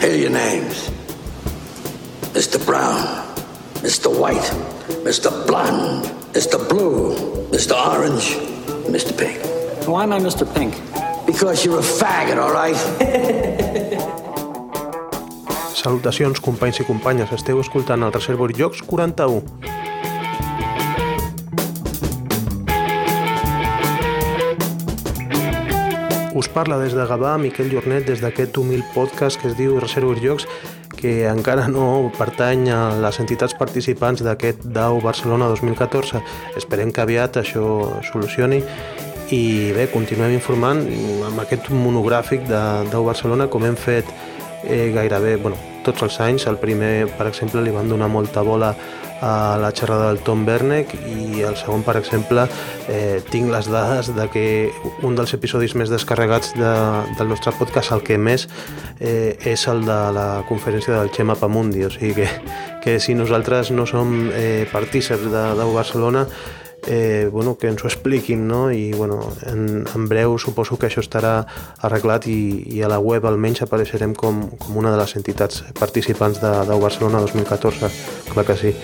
Here are your names. Mr. Brown, Mr. White, Mr. Blonde, Mr. Blue, Mr. Orange, Mr. Pink. Why am I Mr. Pink? Because you're a faggot, all right? Salutacions, companys i companyes. Esteu escoltant el Reservoir Jocs 41. Us parla des de Gavà Miquel Jornet des d'aquest humil podcast que es diu Reservoir Jocs que encara no pertany a les entitats participants d'aquest DAO Barcelona 2014. Esperem que aviat això solucioni i bé, continuem informant amb aquest monogràfic de DAO Barcelona com hem fet eh, gairebé bueno, tots els anys. El primer, per exemple, li van donar molta bola a la xerrada del Tom Bernek i el segon, per exemple, eh, tinc les dades de que un dels episodis més descarregats de, del nostre podcast, el que més, eh, és el de la conferència del Xema Pamundi, o sigui que, que si nosaltres no som eh, partíceps de, de Barcelona, eh, bueno, que ens ho expliquin, no? I bueno, en, en breu suposo que això estarà arreglat i, i a la web almenys apareixerem com, com una de les entitats participants de, de Barcelona 2014, clar que sí.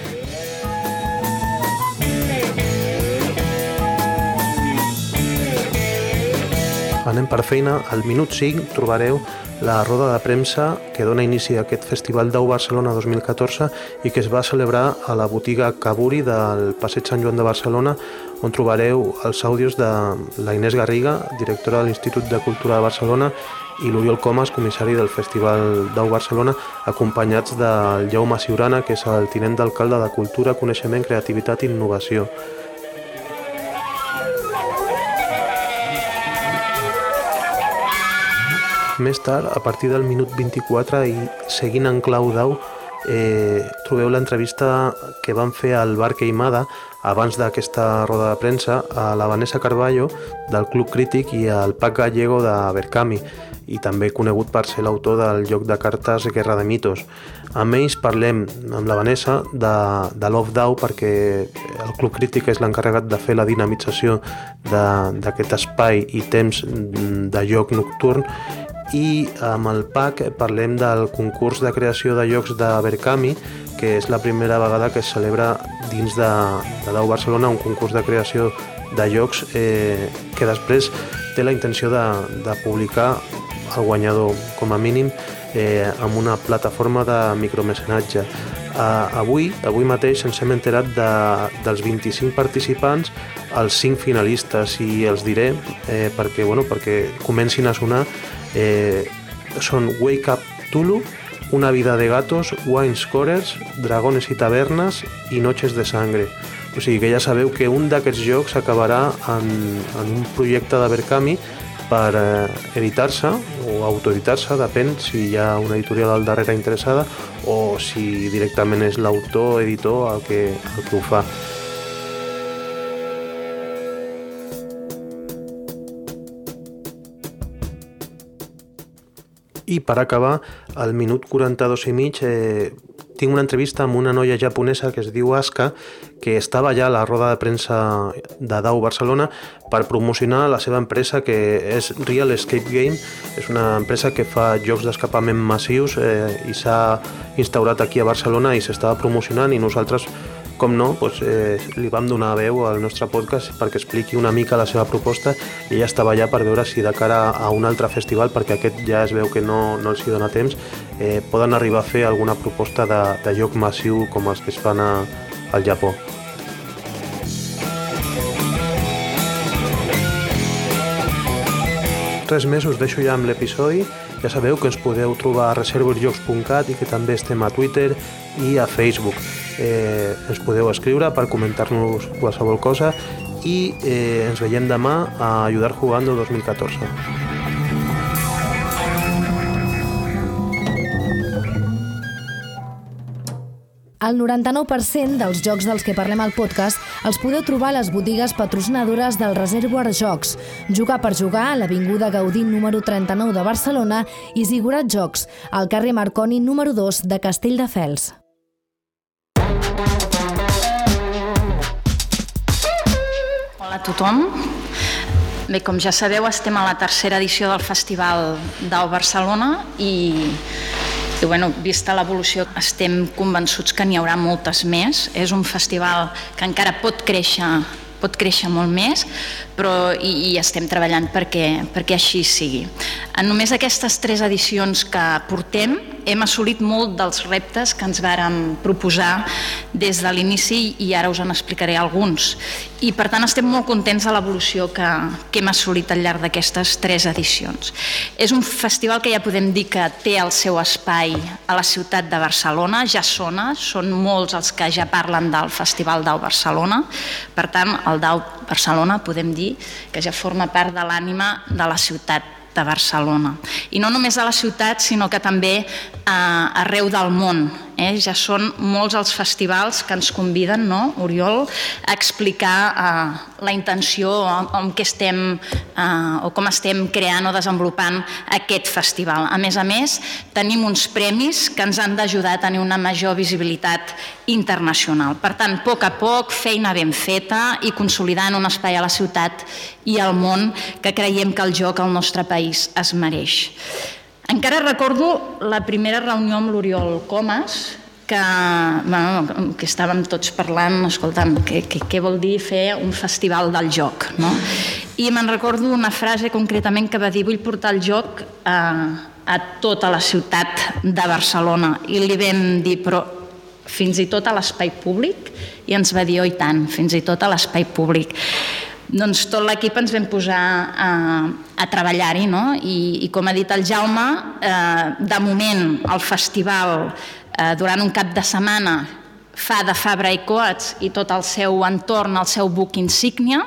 Anem per feina, al minut 5 trobareu la roda de premsa que dona inici a aquest Festival d'Au Barcelona 2014 i que es va celebrar a la botiga Caburi del Passeig Sant Joan de Barcelona on trobareu els àudios de la Inés Garriga, directora de l'Institut de Cultura de Barcelona i l'Oriol Comas, comissari del Festival d'Au Barcelona, acompanyats del Jaume Ciurana, que és el tinent d'alcalde de Cultura, Coneixement, Creativitat i Innovació. Més tard, a partir del minut 24 i seguint en clau d'au, eh, trobeu l'entrevista que van fer al Bar Queimada abans d'aquesta roda de premsa a la Vanessa Carballo del Club Crític i al Pac Gallego de Berkami i també conegut per ser l'autor del joc de cartes Guerra de Mitos. Amb ells parlem amb la Vanessa de, de Love Dau perquè el Club Crític és l'encarregat de fer la dinamització d'aquest espai i temps de joc nocturn i amb el PAC parlem del concurs de creació de llocs de Berkami, que és la primera vegada que es celebra dins de, de Dau Barcelona un concurs de creació de llocs eh, que després té la intenció de, de publicar el guanyador com a mínim eh, amb una plataforma de micromecenatge. Uh, avui, avui mateix ens hem enterat de, dels 25 participants, els 5 finalistes i els diré eh, perquè, bueno, perquè comencin a sonar eh, són Wake Up Tulu, Una vida de gatos, Wine Scorers, Dragones i tavernes i Noches de sangre. O sigui que ja sabeu que un d'aquests jocs acabarà en, en un projecte de Berkami per eh, editar-se o autoeditar-se, depèn si hi ha una editorial al darrere interessada o si directament és l'autor, editor el que, el que ho fa. I per acabar, al minut 42 i mig, eh, tinc una entrevista amb una noia japonesa que es diu Aska, que estava allà a la roda de premsa de Dau Barcelona per promocionar la seva empresa que és Real Escape Game. És una empresa que fa jocs d'escapament massius eh, i s'ha instaurat aquí a Barcelona i s'estava promocionant i nosaltres com no, doncs, eh, li vam donar veu al nostre podcast perquè expliqui una mica la seva proposta i ella estava allà per veure si de cara a un altre festival, perquè aquest ja es veu que no, no els hi dona temps, eh, poden arribar a fer alguna proposta de, de joc massiu com els que es fan a, al Japó. Res més, us deixo ja amb l'episodi. Ja sabeu que ens podeu trobar a reservorjocs.cat i que també estem a Twitter i a Facebook. Eh, ens podeu escriure per comentar-nos qualsevol cosa i eh, ens veiem demà a Ajudar Jugando 2014. El 99% dels jocs dels que parlem al podcast els podeu trobar a les botigues patrocinadores del Reservoir Jocs, Jugar per jugar a l'Avinguda Gaudí número 39 de Barcelona i Zigurat Jocs, al carrer Marconi número 2 de Castelldefels. A tothom. Bé, com ja sabeu, estem a la tercera edició del Festival d'Au Barcelona i I bueno, vista l'evolució, estem convençuts que n'hi haurà moltes més. És un festival que encara pot créixer pot créixer molt més, però i, i estem treballant perquè, perquè així sigui. En només aquestes tres edicions que portem, hem assolit molt dels reptes que ens vàrem proposar des de l'inici i ara us en explicaré alguns. I per tant estem molt contents de l'evolució que, que hem assolit al llarg d'aquestes tres edicions. És un festival que ja podem dir que té el seu espai a la ciutat de Barcelona, ja sona, són molts els que ja parlen del Festival d'Au Barcelona, per tant el d'Au Barcelona podem dir que ja forma part de l'ànima de la ciutat de Barcelona. I no només a la ciutat, sinó que també eh, arreu del món. Eh? Ja són molts els festivals que ens conviden, no, Oriol, a explicar eh, la intenció o, què estem, eh, o com estem creant o desenvolupant aquest festival. A més a més, tenim uns premis que ens han d'ajudar a tenir una major visibilitat internacional. Per tant, a poc a poc, feina ben feta i consolidant un espai a la ciutat i al món que creiem que el joc al nostre país es mereix. Encara recordo la primera reunió amb l'Oriol Comas, que, bueno, que estàvem tots parlant, escoltant, què, què, què vol dir fer un festival del joc, no? I me'n recordo una frase concretament que va dir vull portar el joc a, a tota la ciutat de Barcelona i li vam dir però fins i tot a l'espai públic i ens va dir, oh i tant, fins i tot a l'espai públic doncs tot l'equip ens vam posar a, a treballar-hi no? I, i com ha dit el Jaume eh, de moment el festival eh, durant un cap de setmana fa de Fabra i Coats i tot el seu entorn, el seu buc insígnia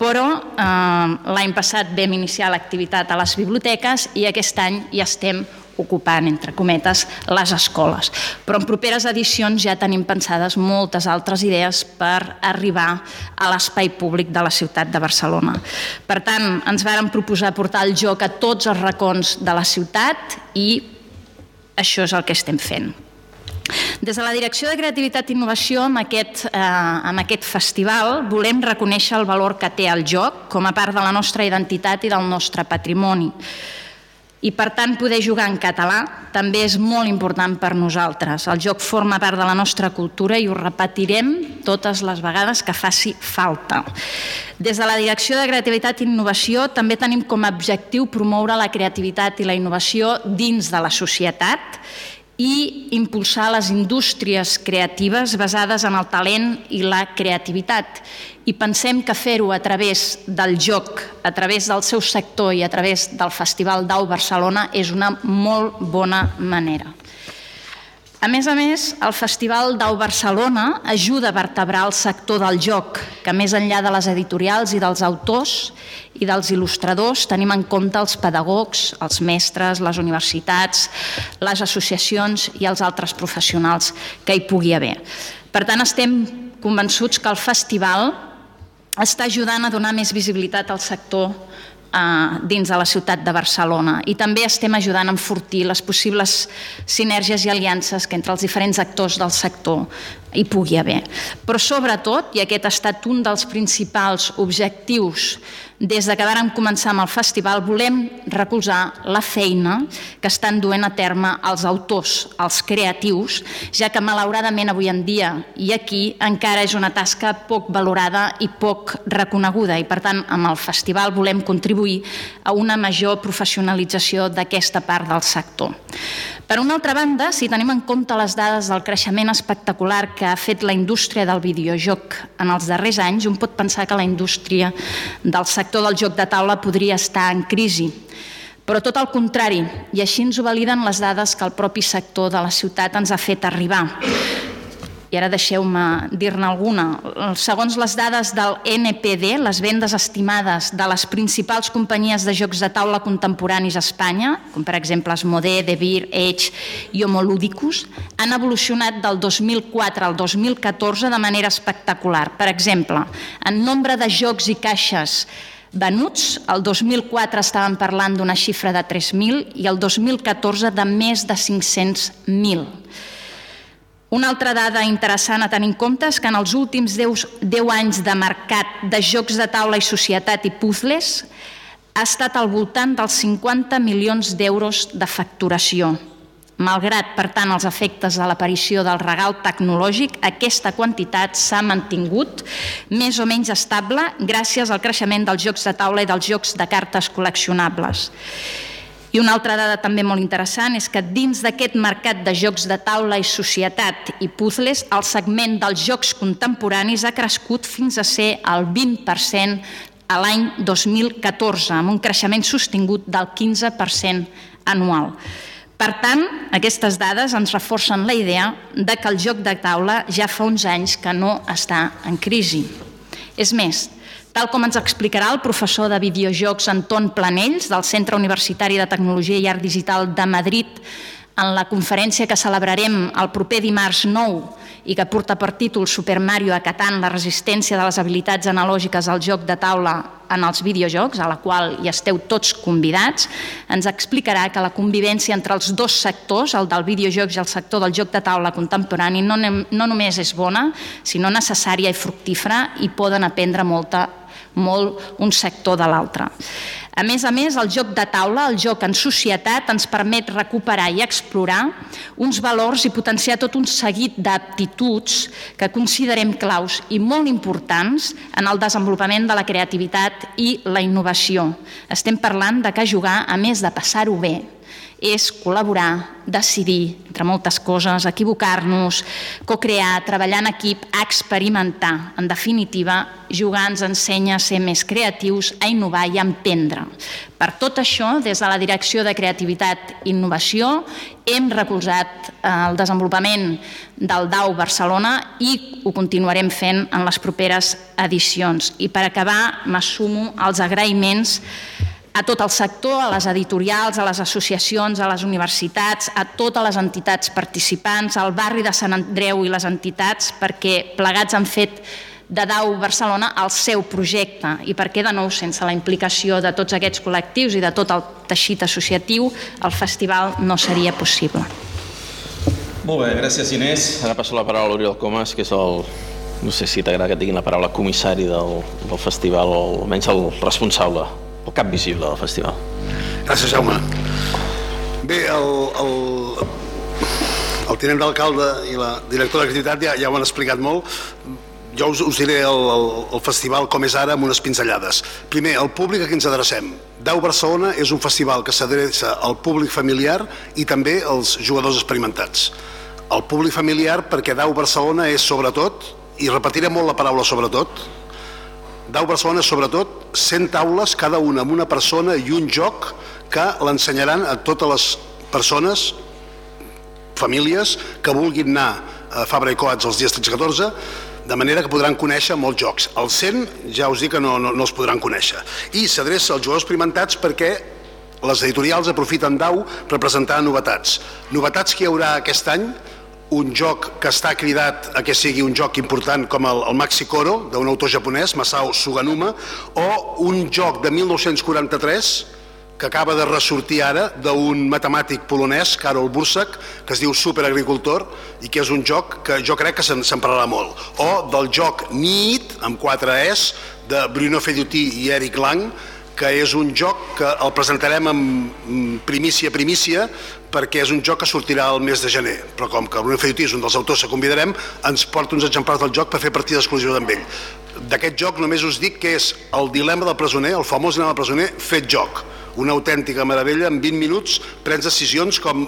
però eh, l'any passat vam iniciar l'activitat a les biblioteques i aquest any ja estem ocupant, entre cometes, les escoles. Però en properes edicions ja tenim pensades moltes altres idees per arribar a l'espai públic de la ciutat de Barcelona. Per tant, ens vàrem proposar portar el joc a tots els racons de la ciutat i això és el que estem fent. Des de la Direcció de Creativitat i Innovació, amb aquest, eh, amb aquest festival, volem reconèixer el valor que té el joc com a part de la nostra identitat i del nostre patrimoni i per tant poder jugar en català també és molt important per nosaltres. El joc forma part de la nostra cultura i ho repetirem totes les vegades que faci falta. Des de la Direcció de Creativitat i Innovació també tenim com a objectiu promoure la creativitat i la innovació dins de la societat i impulsar les indústries creatives basades en el talent i la creativitat. I pensem que fer-ho a través del joc, a través del seu sector i a través del Festival d'Au Barcelona és una molt bona manera. A més a més, el Festival d'Au Barcelona ajuda a vertebrar el sector del joc, que més enllà de les editorials i dels autors i dels il·lustradors tenim en compte els pedagogs, els mestres, les universitats, les associacions i els altres professionals que hi pugui haver. Per tant, estem convençuts que el festival està ajudant a donar més visibilitat al sector dins de la ciutat de Barcelona i també estem ajudant a enfortir les possibles sinergies i aliances que entre els diferents actors del sector hi pugui haver. Però sobretot, i aquest ha estat un dels principals objectius des de que vàrem començar amb el festival, volem recolzar la feina que estan duent a terme els autors, els creatius, ja que malauradament avui en dia i aquí encara és una tasca poc valorada i poc reconeguda i per tant amb el festival volem contribuir a una major professionalització d'aquesta part del sector. Per una altra banda, si tenim en compte les dades del creixement espectacular que ha fet la indústria del videojoc en els darrers anys, un pot pensar que la indústria del sector del joc de taula podria estar en crisi. Però tot el contrari, i així ens ho validen les dades que el propi sector de la ciutat ens ha fet arribar i ara deixeu-me dir-ne alguna. Segons les dades del NPD, les vendes estimades de les principals companyies de jocs de taula contemporanis a Espanya, com per exemple Asmodee, De Beer, Edge i Homoludicus, han evolucionat del 2004 al 2014 de manera espectacular. Per exemple, en nombre de jocs i caixes venuts, el 2004 estàvem parlant d'una xifra de 3.000 i el 2014 de més de 500.000. Una altra dada interessant a tenir en compte és que en els últims 10, 10 anys de mercat de jocs de taula i societat i puzzles ha estat al voltant dels 50 milions d'euros de facturació. Malgrat, per tant, els efectes de l'aparició del regal tecnològic, aquesta quantitat s'ha mantingut més o menys estable gràcies al creixement dels jocs de taula i dels jocs de cartes col·leccionables. I una altra dada també molt interessant és que dins d'aquest mercat de jocs de taula i societat i puzzles, el segment dels jocs contemporanis ha crescut fins a ser el 20% a l'any 2014, amb un creixement sostingut del 15% anual. Per tant, aquestes dades ens reforcen la idea de que el joc de taula ja fa uns anys que no està en crisi. És més, tal com ens explicarà el professor de videojocs Anton Planells del Centre Universitari de Tecnologia i Art Digital de Madrid en la conferència que celebrarem el proper dimarts 9 i que porta per títol Super Mario acatant la resistència de les habilitats analògiques al joc de taula en els videojocs, a la qual hi esteu tots convidats, ens explicarà que la convivència entre els dos sectors, el del videojocs i el sector del joc de taula contemporani, no, no només és bona, sinó necessària i fructífera i poden aprendre molta molt un sector de l'altre. A més a més, el joc de taula, el joc en societat, ens permet recuperar i explorar uns valors i potenciar tot un seguit d'aptituds que considerem claus i molt importants en el desenvolupament de la creativitat i la innovació. Estem parlant de que jugar, a més de passar-ho bé, és col·laborar, decidir, entre moltes coses, equivocar-nos, co-crear, treballar en equip, experimentar. En definitiva, jugar ens ensenya a ser més creatius, a innovar i a emprendre. Per tot això, des de la Direcció de Creativitat i Innovació, hem recolzat eh, el desenvolupament del DAU Barcelona i ho continuarem fent en les properes edicions. I per acabar, m'assumo els agraïments a tot el sector, a les editorials, a les associacions, a les universitats, a totes les entitats participants, al barri de Sant Andreu i les entitats, perquè plegats han fet de DAU Barcelona el seu projecte i perquè de nou sense la implicació de tots aquests col·lectius i de tot el teixit associatiu el festival no seria possible. Molt bé, gràcies Inés. Ara passo la paraula a l'Oriol Comas, que és el, no sé si t'agrada que diguin la paraula comissari del, del festival o almenys el responsable el cap visible del festival. Gràcies, Jaume. Bé, el, el, el tinent d'alcalde i la directora d'activitat ja, ja ho han explicat molt. Jo us, us diré el, el, el festival com és ara amb unes pinzellades. Primer, el públic a qui ens adrecem. Dau Barcelona és un festival que s'adreça al públic familiar i també als jugadors experimentats. El públic familiar perquè Dau Barcelona és sobretot, i repetiré molt la paraula sobretot, Dau Barcelona sobretot 100 taules, cada una amb una persona i un joc que l'ensenyaran a totes les persones, famílies, que vulguin anar a Fabra i Coats els dies 13 i 14, de manera que podran conèixer molts jocs. Els 100 ja us dic que no, no, no els podran conèixer. I s'adreça als jugadors experimentats perquè les editorials aprofiten DAU per presentar novetats. Novetats que hi haurà aquest any, un joc que està cridat a que sigui un joc important com el, el Maxi Koro, d'un autor japonès, Masao Suganuma, o un joc de 1943 que acaba de ressortir ara d'un matemàtic polonès, Karol Bursak, que es diu Superagricultor i que és un joc que jo crec que se'n parlarà molt. O del joc NIT, amb 4 Es, de Bruno Feduti i Eric Lang, que és un joc que el presentarem en primícia primícia perquè és un joc que sortirà el mes de gener, però com que Bruno Feiutí és un dels autors que convidarem, ens porta uns exemplars del joc per fer partida exclusiva amb ell. D'aquest joc només us dic que és el dilema del presoner, el famós dilema del presoner fet joc, una autèntica meravella, en 20 minuts prens decisions com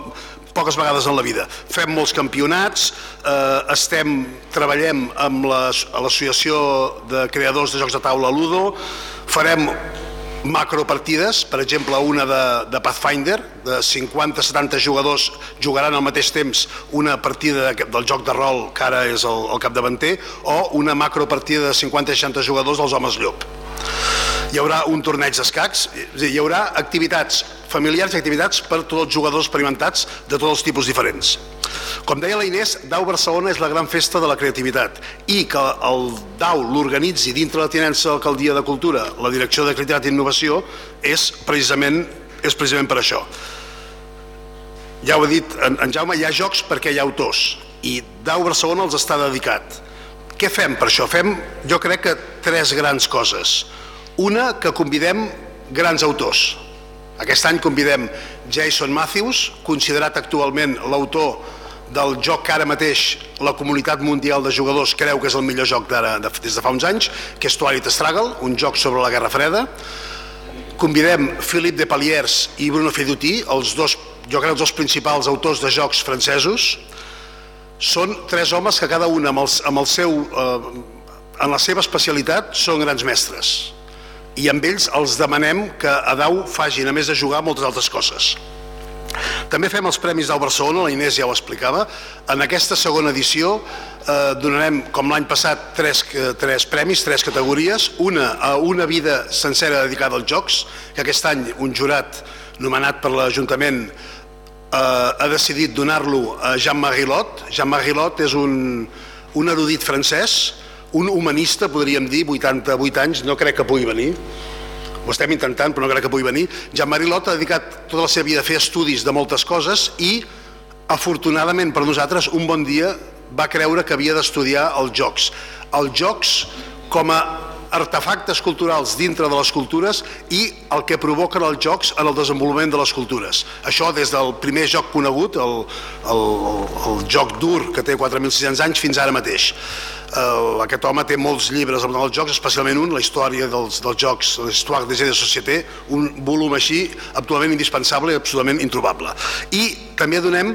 poques vegades en la vida. Fem molts campionats, eh, estem, treballem amb l'Associació de Creadors de Jocs de Taula Ludo, farem macropartides, per exemple una de, de Pathfinder, de 50-70 jugadors jugaran al mateix temps una partida de, del joc de rol que ara és el, el capdavanter, o una macropartida de 50-60 jugadors dels homes llop hi haurà un torneig d'escacs, hi haurà activitats familiars i activitats per tots els jugadors experimentats de tots els tipus diferents. Com deia la Inés, DAU Barcelona és la gran festa de la creativitat i que el DAU l'organitzi dintre la tinença de l'Alcaldia de Cultura, la Direcció de Creativitat i Innovació, és precisament, és precisament per això. Ja ho he dit, en, en Jaume, hi ha jocs perquè hi ha autors i DAU Barcelona els està dedicat. Què fem per això? Fem, jo crec que tres grans coses. Una, que convidem grans autors, Aquest any convidem Jason Matthews, considerat actualment l'autor del joc que ara mateix la comunitat mundial de jugadors creu que és el millor joc d'ara de, des de fa uns anys, que és Twilight Struggle, un joc sobre la Guerra Freda. Convidem Philippe de Paliers i Bruno Feduti, els dos, jo crec, els dos principals autors de jocs francesos. Són tres homes que cada un amb, els, amb el seu, eh, en la seva especialitat són grans mestres i amb ells els demanem que a Dau fagin, a més de jugar, moltes altres coses. També fem els Premis d'Au Barcelona, la Inés ja ho explicava. En aquesta segona edició eh, donarem, com l'any passat, tres, eh, tres premis, tres categories. Una a una vida sencera dedicada als jocs, que aquest any un jurat nomenat per l'Ajuntament eh, ha decidit donar-lo a Jean-Marie Lot. Jean-Marie Lot és un, un erudit francès, un humanista, podríem dir, 88 anys, no crec que pugui venir, ho estem intentant però no crec que pugui venir. Jean-Marie Lot ha dedicat tota la seva vida a fer estudis de moltes coses i afortunadament per nosaltres un bon dia va creure que havia d'estudiar els jocs. Els jocs com a artefactes culturals dintre de les cultures i el que provoquen els jocs en el desenvolupament de les cultures. Això des del primer joc conegut, el, el, el joc dur que té 4.600 anys fins ara mateix eh, aquest home té molts llibres amb els jocs, especialment un, la història dels, dels jocs, l'Histoire des de Société, un volum així actualment indispensable i absolutament introbable. I també donem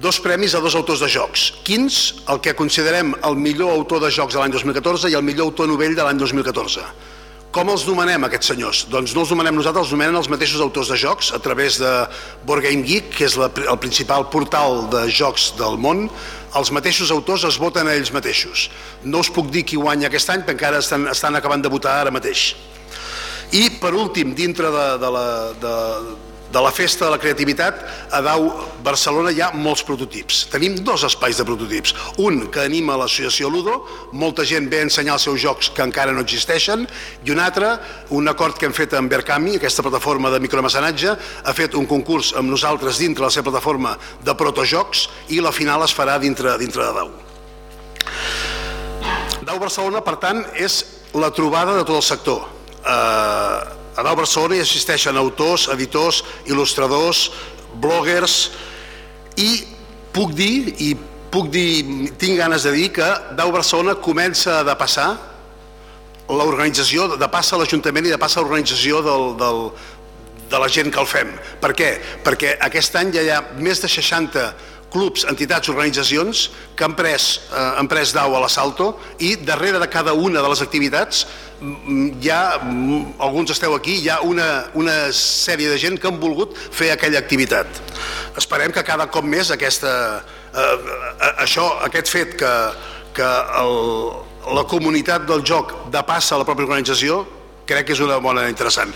dos premis a dos autors de jocs. Quins? El que considerem el millor autor de jocs de l'any 2014 i el millor autor novell de l'any 2014. Com els nomenem aquests senyors? Doncs no els nomenem nosaltres, els nomenen els mateixos autors de jocs a través de Board Game Geek, que és la, el principal portal de jocs del món. Els mateixos autors es voten a ells mateixos. No us puc dir qui guanya aquest any, perquè encara estan, estan acabant de votar ara mateix. I per últim, dintre de, de, la, de, de la Festa de la Creativitat, a Dau Barcelona hi ha molts prototips. Tenim dos espais de prototips. Un que anima l'associació Ludo, molta gent ve a ensenyar els seus jocs que encara no existeixen, i un altre, un acord que hem fet amb Berkami, aquesta plataforma de micromecenatge, ha fet un concurs amb nosaltres dintre la seva plataforma de protojocs i la final es farà dintre, dintre de Dau. Dau Barcelona, per tant, és la trobada de tot el sector. Eh, a Dalt Barcelona hi assisteixen autors, editors, il·lustradors, bloggers i puc dir, i puc dir, tinc ganes de dir que Dau Barcelona comença a depassar l'organització, de passa l'Ajuntament i de passa l'organització del, del, de la gent que el fem. Per què? Perquè aquest any ja hi ha més de 60 clubs, entitats, organitzacions que han pres, eh, han pres dau a l'assalto i darrere de cada una de les activitats hi ha, alguns esteu aquí, hi ha una, una sèrie de gent que han volgut fer aquella activitat. Esperem que cada cop més aquesta, eh, eh, això, aquest fet que, que el, la comunitat del joc depassa la pròpia organització crec que és una bona interessant.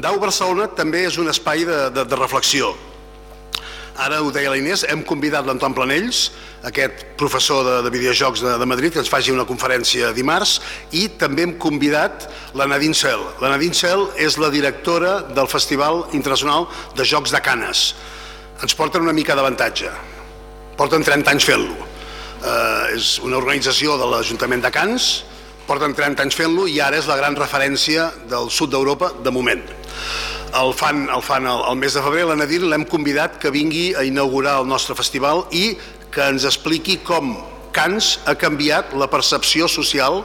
Dau Barcelona també és un espai de, de, de reflexió Ara ho deia la Inés, hem convidat l'Anton Planells, aquest professor de, de videojocs de, de Madrid, que ens faci una conferència dimarts, i també hem convidat la Nadine Cel. La Nadine Cel és la directora del Festival Internacional de Jocs de Canes. Ens porten una mica d'avantatge. Porten 30 anys fent-lo. Eh, és una organització de l'Ajuntament de Cans, porten 30 anys fent-lo i ara és la gran referència del sud d'Europa de moment el fan, el, fan el, el mes de febrer, la Nadine l'hem convidat que vingui a inaugurar el nostre festival i que ens expliqui com Cans ha canviat la percepció social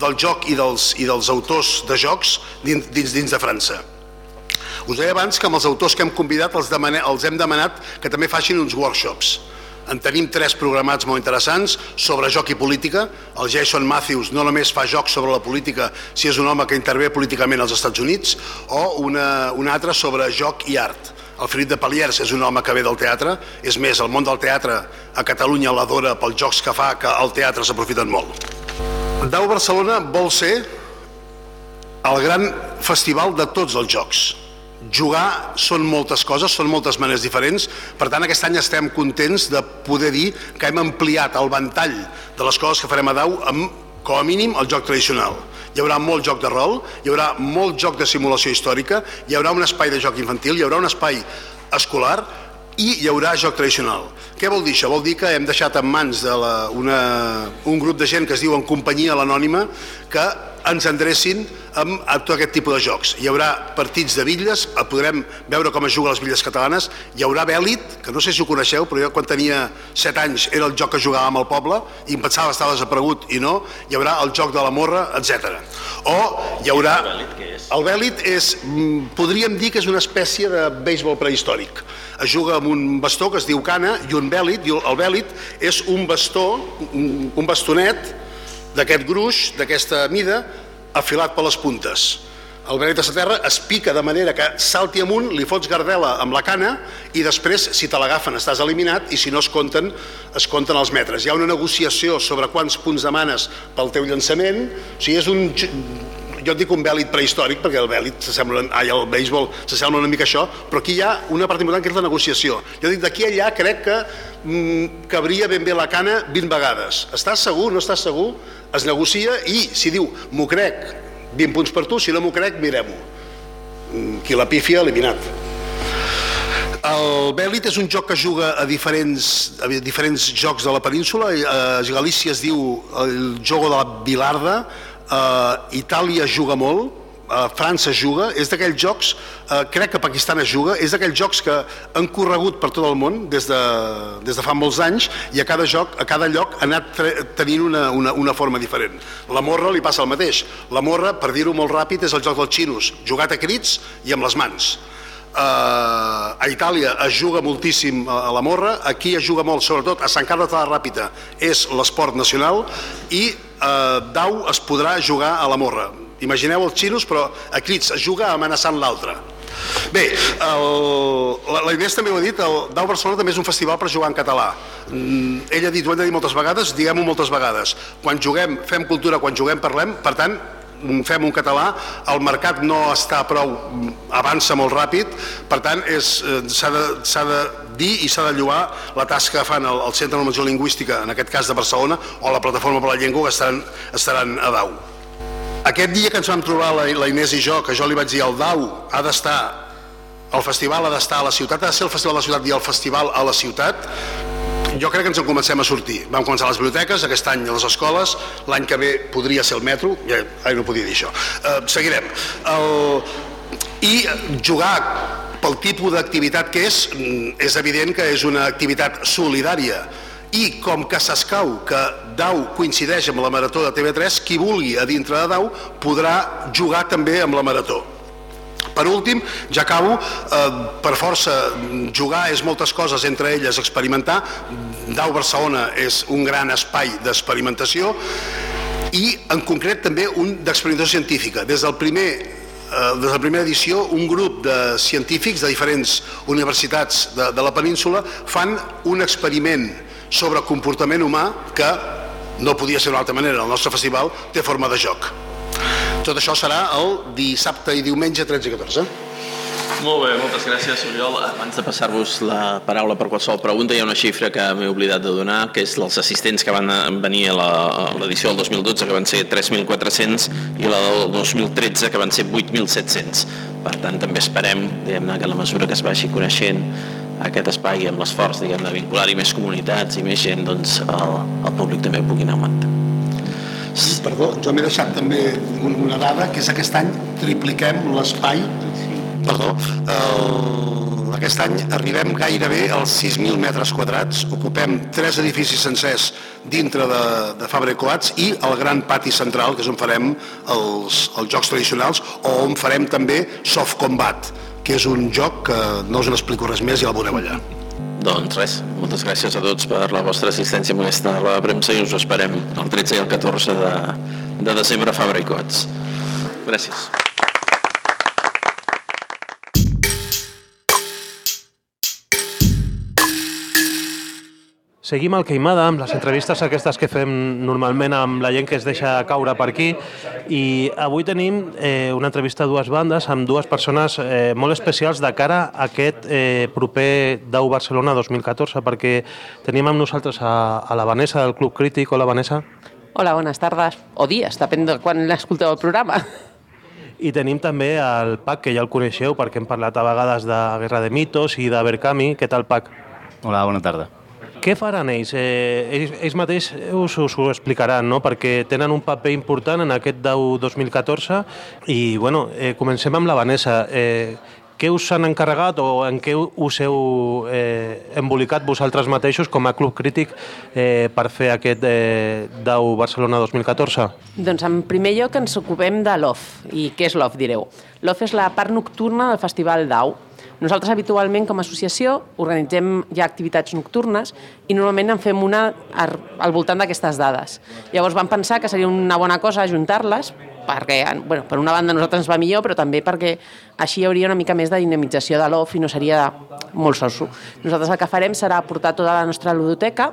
del joc i dels, i dels autors de jocs dins, dins, dins de França. Us deia abans que amb els autors que hem convidat els, demane, els hem demanat que també facin uns workshops en tenim tres programats molt interessants sobre joc i política. El Jason Matthews no només fa jocs sobre la política si és un home que intervé políticament als Estats Units, o una, un altre sobre joc i art. El Felip de Paliers és un home que ve del teatre, és més, el món del teatre a Catalunya l'adora pels jocs que fa, que al teatre s'aprofiten molt. Dau Barcelona vol ser el gran festival de tots els jocs Jugar són moltes coses, són moltes maneres diferents, per tant aquest any estem contents de poder dir que hem ampliat el ventall de les coses que farem a Dau amb, com a mínim, el joc tradicional. Hi haurà molt joc de rol, hi haurà molt joc de simulació històrica, hi haurà un espai de joc infantil, hi haurà un espai escolar i hi haurà joc tradicional. Què vol dir això? Vol dir que hem deixat en mans de la, una, un grup de gent que es diu en companyia l'anònima que ens endrecin amb tot aquest tipus de jocs. Hi haurà partits de bitlles, podrem veure com es juguen les bitlles catalanes, hi haurà bèlit, que no sé si ho coneixeu, però jo quan tenia 7 anys era el joc que jugàvem al poble i em pensava estava desaparegut i no, hi haurà el joc de la morra, etc. O hi haurà... El bèlit és, mm, podríem dir que és una espècie de béisbol prehistòric. Es juga amb un bastó que es diu cana i un bèlit, i el bèlit és un bastó, un bastonet d'aquest gruix, d'aquesta mida, afilat per les puntes. El bèlit a terra es pica de manera que salti amunt, li fots gardela amb la cana i després, si te l'agafen, estàs eliminat i si no es compten, es compten els metres. Hi ha una negociació sobre quants punts demanes pel teu llançament, o sigui, és un jo dic un bèlit prehistòric perquè el bèlit s'assembla, ai, el béisbol s'assembla una mica això, però aquí hi ha una part important que és la negociació. Jo dic, d'aquí allà crec que mm, cabria ben bé la cana 20 vegades. Estàs segur, no estàs segur? Es negocia i si diu, m'ho crec, 20 punts per tu, si no m'ho crec, mirem-ho. Mm, qui la pífia, eliminat. El Bèlit és un joc que juga a diferents, a diferents jocs de la península. A Galícia es diu el jogo de la Bilarda, uh, Itàlia juga molt, uh, França juga, és d'aquells jocs, uh, crec que Pakistan es juga, és d'aquells jocs que han corregut per tot el món des de, des de fa molts anys i a cada joc, a cada lloc ha anat tenint una, una, una forma diferent. La morra li passa el mateix. La morra, per dir-ho molt ràpid, és el joc dels xinos, jugat a crits i amb les mans. Uh, a Itàlia es juga moltíssim a, a la morra, aquí es juga molt, sobretot a Sant Carles de la Ràpita, és l'esport nacional, i eh, Dau es podrà jugar a la morra. Imagineu els xinos, però a crits, es juga amenaçant l'altre. Bé, el, la, la Inés també ho ha dit, el Dau Barcelona també és un festival per jugar en català. Mm, ell ha dit, ho hem de dir moltes vegades, diguem-ho moltes vegades. Quan juguem, fem cultura, quan juguem, parlem, per tant, fem un català, el mercat no està prou, avança molt ràpid, per tant eh, s'ha de, de dir i s'ha de lloar la tasca que fan el, el Centre de Normació Lingüística, en aquest cas de Barcelona, o la Plataforma per la Llengua, que estaran, estaran a Dau. Aquest dia que ens vam trobar la, la Inés i jo, que jo li vaig dir el Dau ha d'estar, el festival ha d'estar a la ciutat, ha de ser el festival a la ciutat i el festival a la ciutat, jo crec que ens en comencem a sortir. Vam començar les biblioteques, aquest any les escoles, l'any que ve podria ser el metro, ja, ai, no podia dir això. Uh, seguirem. El, I jugar pel tipus d'activitat que és, mm, és evident que és una activitat solidària i com que s'escau que Dau coincideix amb la marató de TV3, qui vulgui a dintre de Dau podrà jugar també amb la marató. Per últim, ja acabo, eh, per força jugar és moltes coses, entre elles experimentar. Dau Barcelona és un gran espai d'experimentació i en concret també un d'experimentació científica. Des del primer eh, des de la primera edició, un grup de científics de diferents universitats de, de la península fan un experiment sobre comportament humà que no podia ser d'una altra manera, el nostre festival té forma de joc. Tot això serà el dissabte i diumenge 13 i 14. Molt bé, moltes gràcies, Oriol. Abans de passar-vos la paraula per qualsevol pregunta, hi ha una xifra que m'he oblidat de donar, que és els assistents que van venir a l'edició del 2012, que van ser 3.400, i la del 2013, que van ser 8.700. Per tant, també esperem diguem-ne que a la mesura que es vagi coneixent aquest espai amb l'esforç de vincular-hi més comunitats i més gent, doncs el, el públic també pugui anar augmentant. Perdó, jo m'he deixat també una dada, que és aquest any tripliquem l'espai, perdó, el, aquest any arribem gairebé als 6.000 metres quadrats, ocupem tres edificis sencers dintre de, de Fabra i Coats i el gran pati central, que és on farem els, els jocs tradicionals, o on farem també Soft Combat, que és un joc que no us n'explico res més i el veureu allà. Doncs res, moltes gràcies a tots per la vostra assistència aquesta roda de premsa i us esperem el 13 i el 14 de, de desembre a Fabra i Cots. Gràcies. Seguim al Queimada amb les entrevistes aquestes que fem normalment amb la gent que es deixa caure per aquí i avui tenim eh, una entrevista a dues bandes amb dues persones eh, molt especials de cara a aquest eh, proper Dau Barcelona 2014 perquè tenim amb nosaltres a, a la Vanessa del Club Crític. Hola Vanessa. Hola, bones tardes o dies, depèn de quan l'escolteu el programa. I tenim també el Pac, que ja el coneixeu perquè hem parlat a vegades de Guerra de Mitos i de Berkami. Què tal, Pac? Hola, bona tarda. Què faran ells? Eh, ells? Ells mateix us, us ho explicaran, no? perquè tenen un paper important en aquest DAU 2014 i bueno, eh, comencem amb la Vanessa. Eh, què us han encarregat o en què us heu eh, embolicat vosaltres mateixos com a club crític eh, per fer aquest eh, DAU Barcelona 2014? Doncs en primer lloc ens ocupem de l'OF. I què és l'OF, direu? L'OF és la part nocturna del Festival DAU. Nosaltres habitualment com a associació organitzem ja activitats nocturnes i normalment en fem una al voltant d'aquestes dades. Llavors vam pensar que seria una bona cosa ajuntar-les perquè, bueno, per una banda nosaltres ens va millor, però també perquè així hi hauria una mica més de dinamització de l'OF i no seria molt soso. Nosaltres el que farem serà portar tota la nostra ludoteca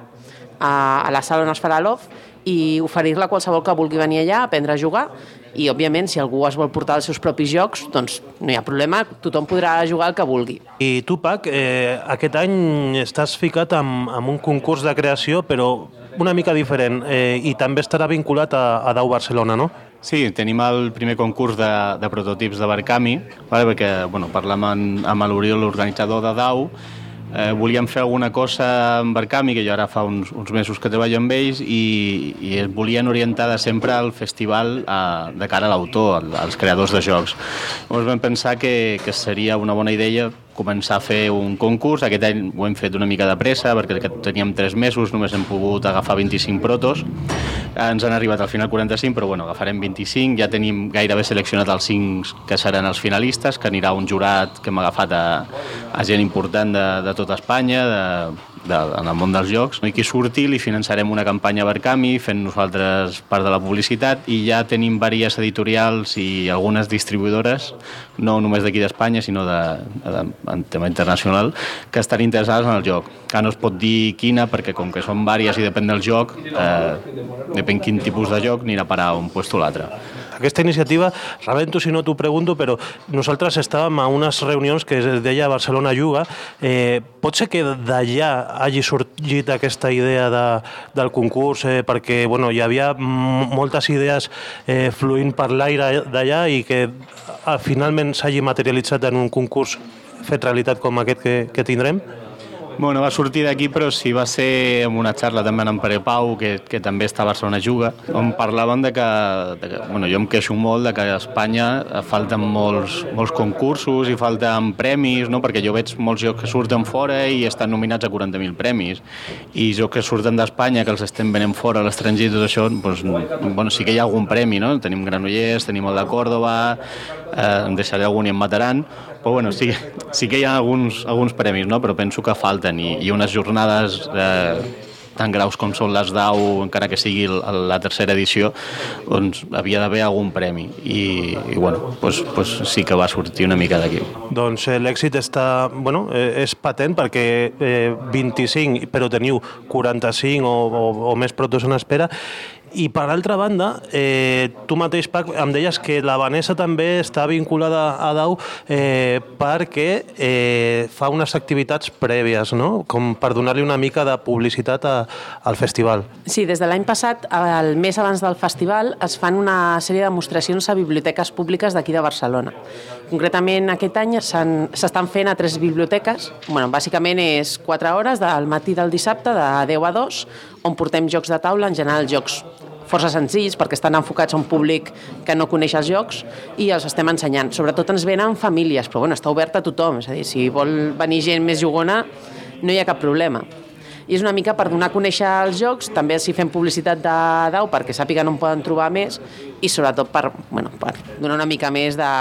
a, a la sala on es farà l'OF i oferir-la a qualsevol que vulgui venir allà a aprendre a jugar i òbviament si algú es vol portar els seus propis jocs doncs no hi ha problema, tothom podrà jugar el que vulgui. I tu Pac, eh, aquest any estàs ficat amb, amb un concurs de creació però una mica diferent eh, i també estarà vinculat a, a Dau Barcelona, no? Sí, tenim el primer concurs de, de prototips de Barcami, vale? perquè bueno, parlem amb, amb l'Oriol, l'organitzador de DAU, eh, volíem fer alguna cosa amb Barcami, que jo ara fa uns, uns mesos que treballo amb ells, i, i es volien orientar de sempre al festival a, de cara a l'autor, als creadors de jocs. Llavors vam pensar que, que seria una bona idea començar a fer un concurs. Aquest any ho hem fet una mica de pressa perquè teníem 3 mesos, només hem pogut agafar 25 protos. Ens han arribat al final 45, però bueno, agafarem 25. Ja tenim gairebé seleccionat els 5 que seran els finalistes, que anirà un jurat que hem agafat a, a gent important de, de tota Espanya, de, de, en el món dels jocs. I qui surti li finançarem una campanya Barcami fent nosaltres part de la publicitat i ja tenim diverses editorials i algunes distribuïdores, no només d'aquí d'Espanya, sinó de, de, en tema internacional, que estan interessades en el joc. Que no es pot dir quina, perquè com que són vàries i depèn del joc, eh, depèn quin tipus de joc, anirà a parar un puesto o l'altre. Aquesta iniciativa, rebento si no t'ho pregunto, però nosaltres estàvem a unes reunions que es deia Barcelona Juga. Eh, pot ser que d'allà hagi sorgit aquesta idea de, del concurs, eh, perquè bueno, hi havia moltes idees eh, fluint per l'aire d'allà i que eh, finalment s'hagi materialitzat en un concurs fet realitat com aquest que, que tindrem? Bueno, va sortir d'aquí, però sí va ser en una xarra també amb en Pere Pau, que, que també està a Barcelona Juga, on parlàvem de que, de que bueno, jo em queixo molt de que a Espanya falten molts, molts concursos i falten premis, no? perquè jo veig molts jocs que surten fora i estan nominats a 40.000 premis, i jocs que surten d'Espanya, que els estem venent fora a l'estranger i tot això, doncs, bueno, sí que hi ha algun premi, no? Tenim Granollers, tenim el de Còrdoba, eh, em deixaré algun i en mataran, però bueno, sí, sí que hi ha alguns, alguns premis, no? però penso que falten i, i unes jornades eh, tan graus com són les DAU, encara que sigui la tercera edició, doncs havia d'haver algun premi i, i bueno, doncs, doncs sí que va sortir una mica d'aquí. Doncs eh, l'èxit està, bueno, eh, és patent perquè eh, 25, però teniu 45 o, o, o més protos en espera i per altra banda, eh, tu mateix, Pac, em deies que la Vanessa també està vinculada a DAU eh, perquè eh, fa unes activitats prèvies, no? com per donar-li una mica de publicitat a, al festival. Sí, des de l'any passat, el mes abans del festival, es fan una sèrie de demostracions a biblioteques públiques d'aquí de Barcelona. Concretament, aquest any s'estan fent a tres biblioteques. Bueno, bàsicament és 4 hores del matí del dissabte, de 10 a 2, on portem jocs de taula, en general jocs força senzills perquè estan enfocats a un públic que no coneix els jocs i els estem ensenyant. Sobretot ens venen famílies, però bueno, està obert a tothom, és a dir, si vol venir gent més jugona no hi ha cap problema. I és una mica per donar a conèixer els jocs, també si fem publicitat de DAU perquè sàpiguen on poden trobar més i sobretot per, bueno, per donar una mica més de,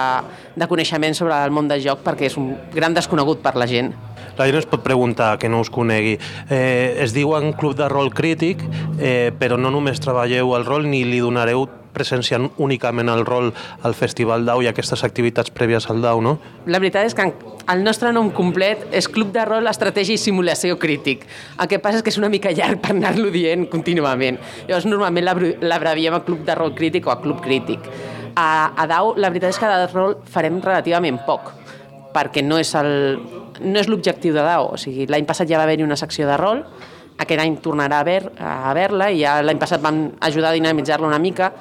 de coneixement sobre el món del joc perquè és un gran desconegut per la gent la gent es pot preguntar que no us conegui. Eh, es diuen Club de Rol Crític, eh, però no només treballeu el rol ni li donareu presència únicament al rol al Festival DAU i aquestes activitats prèvies al DAU, no? La veritat és que el nostre nom complet és Club de Rol, Estratègia i Simulació Crític. El que passa és que és una mica llarg per anar-lo dient contínuament. Llavors, normalment l'abreviem a Club de Rol Crític o a Club Crític. A, a DAU, la veritat és que de rol farem relativament poc perquè no és el, no és l'objectiu de DAO. O sigui, l'any passat ja va haver-hi una secció de rol, aquest any tornarà a haver-la haver i ja l'any passat vam ajudar a dinamitzar-la una mica,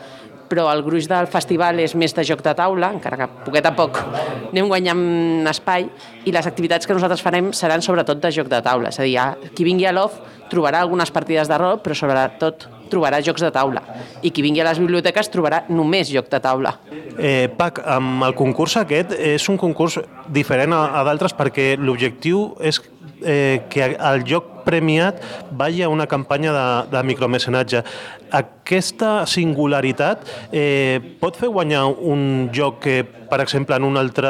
però el gruix del festival és més de joc de taula, encara que poquet a poc anem guanyant espai, i les activitats que nosaltres farem seran sobretot de joc de taula, és a dir, qui vingui a l'OF trobarà algunes partides de rol, però sobretot trobarà jocs de taula. I qui vingui a les biblioteques trobarà només joc de taula. Eh, Pac, amb el concurs aquest és un concurs diferent a, a d'altres perquè l'objectiu és eh, que el joc premiat vagi a una campanya de, de micromecenatge. Aquesta singularitat eh, pot fer guanyar un joc que, per exemple, en un altre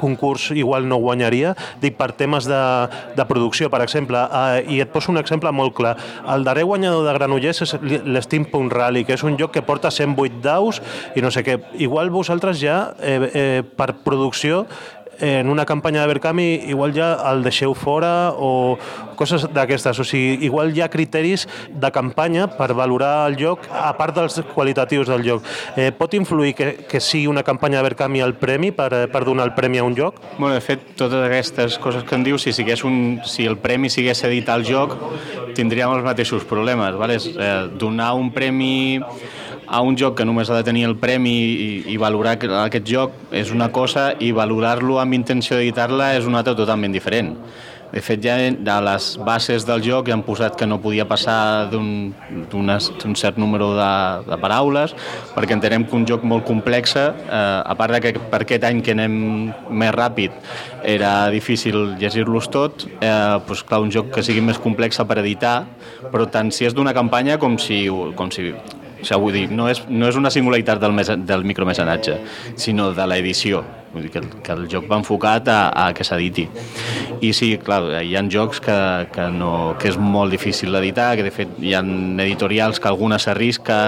concurs igual no guanyaria? Dic, per temes de, de producció, per exemple. Eh, I et poso un exemple molt clar. El darrer guanyador de Granollers és l'Steampunk Rally, que és un joc que porta 108 daus i no sé què. Igual vosaltres ja, eh, eh, per producció, en una campanya de Berkami igual ja el deixeu fora o coses d'aquestes. O sigui, igual hi ha criteris de campanya per valorar el joc a part dels qualitatius del joc. Eh, pot influir que, que sigui una campanya de Berkami el premi per, per donar el premi a un joc? Bueno, de fet, totes aquestes coses que em dius, si, sigués un, si el premi sigués editar el joc, tindríem els mateixos problemes. Vale? Eh, donar un premi a un joc que només ha de tenir el premi i, i valorar aquest joc és una cosa i valorar-lo amb intenció d'editar-la és una altra totalment diferent. De fet, ja de les bases del joc ja han posat que no podia passar d'un un cert número de, de paraules, perquè entenem que un joc molt complex, eh, a part de que per aquest any que anem més ràpid era difícil llegir-los tot, eh, doncs, clar, un joc que sigui més complex per editar, però tant si és d'una campanya com si, com si sigui, vull dir, no és, no és una singularitat del, mes, del micromecenatge, sinó de l'edició. Vull dir que el, que el joc va enfocat a, a que s'editi. I sí, clar, hi ha jocs que, que, no, que és molt difícil d'editar, que de fet hi ha editorials que alguna s'arrisca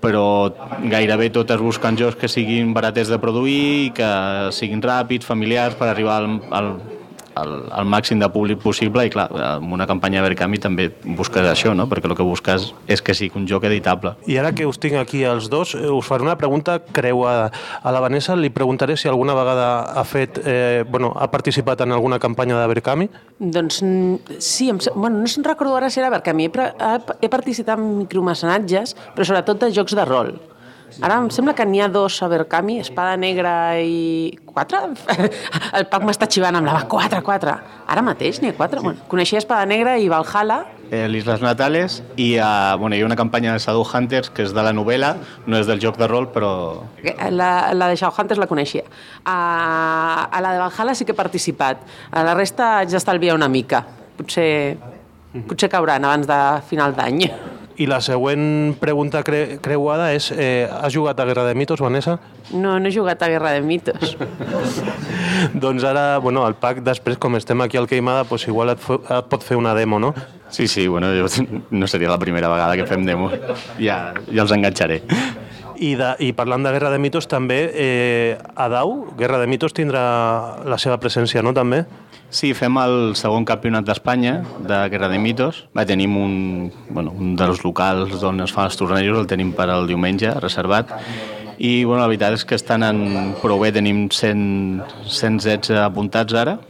però gairebé totes busquen jocs que siguin baraters de produir, que siguin ràpids, familiars, per arribar al, al el, el màxim de públic possible i clar, amb una campanya Verkami també busques això, no? perquè el que busques és que sigui un joc editable. I ara que us tinc aquí els dos, eh, us faré una pregunta creuada. A la Vanessa li preguntaré si alguna vegada ha fet, eh, bueno, ha participat en alguna campanya de Verkami? Doncs sí, em, bueno, no se'n recordo ara si era Verkami, he, he participat en micromecenatges, però sobretot de jocs de rol. Ara em sembla que n'hi ha dos a Berkami, Espada Negra i... Quatre? El Pac m'està xivant amb la va. Quatre, quatre. Ara mateix n'hi ha quatre. Sí. Bueno, coneixia Espada Negra i Valhalla. Eh, L'Isles Natales i uh, bueno, hi ha una campanya de Shadow Hunters que és de la novel·la, no és del joc de rol, però... La, la de Shadow Hunters la coneixia. A, a la de Valhalla sí que he participat. A la resta haig d'estalviar una mica. Potser, potser cauran abans de final d'any. I la següent pregunta cre creuada és, eh, has jugat a Guerra de Mitos, Vanessa? No, no he jugat a Guerra de Mitos. doncs ara, bueno, el PAC, després, com estem aquí al Queimada, pues igual et, et pot fer una demo, no? Sí, sí, bueno, jo, no seria la primera vegada que fem demo. Ja, ja els enganxaré. I, de, I parlant de Guerra de Mitos, també, eh, a Dau, Guerra de Mitos tindrà la seva presència, no, també? Sí, fem el segon campionat d'Espanya de Guerra de Mitos. Va, tenim un, bueno, un dels locals on es fan els tornejos, el tenim per al diumenge, reservat. I bueno, la veritat és que estan en prou bé, tenim 100, 116 apuntats ara,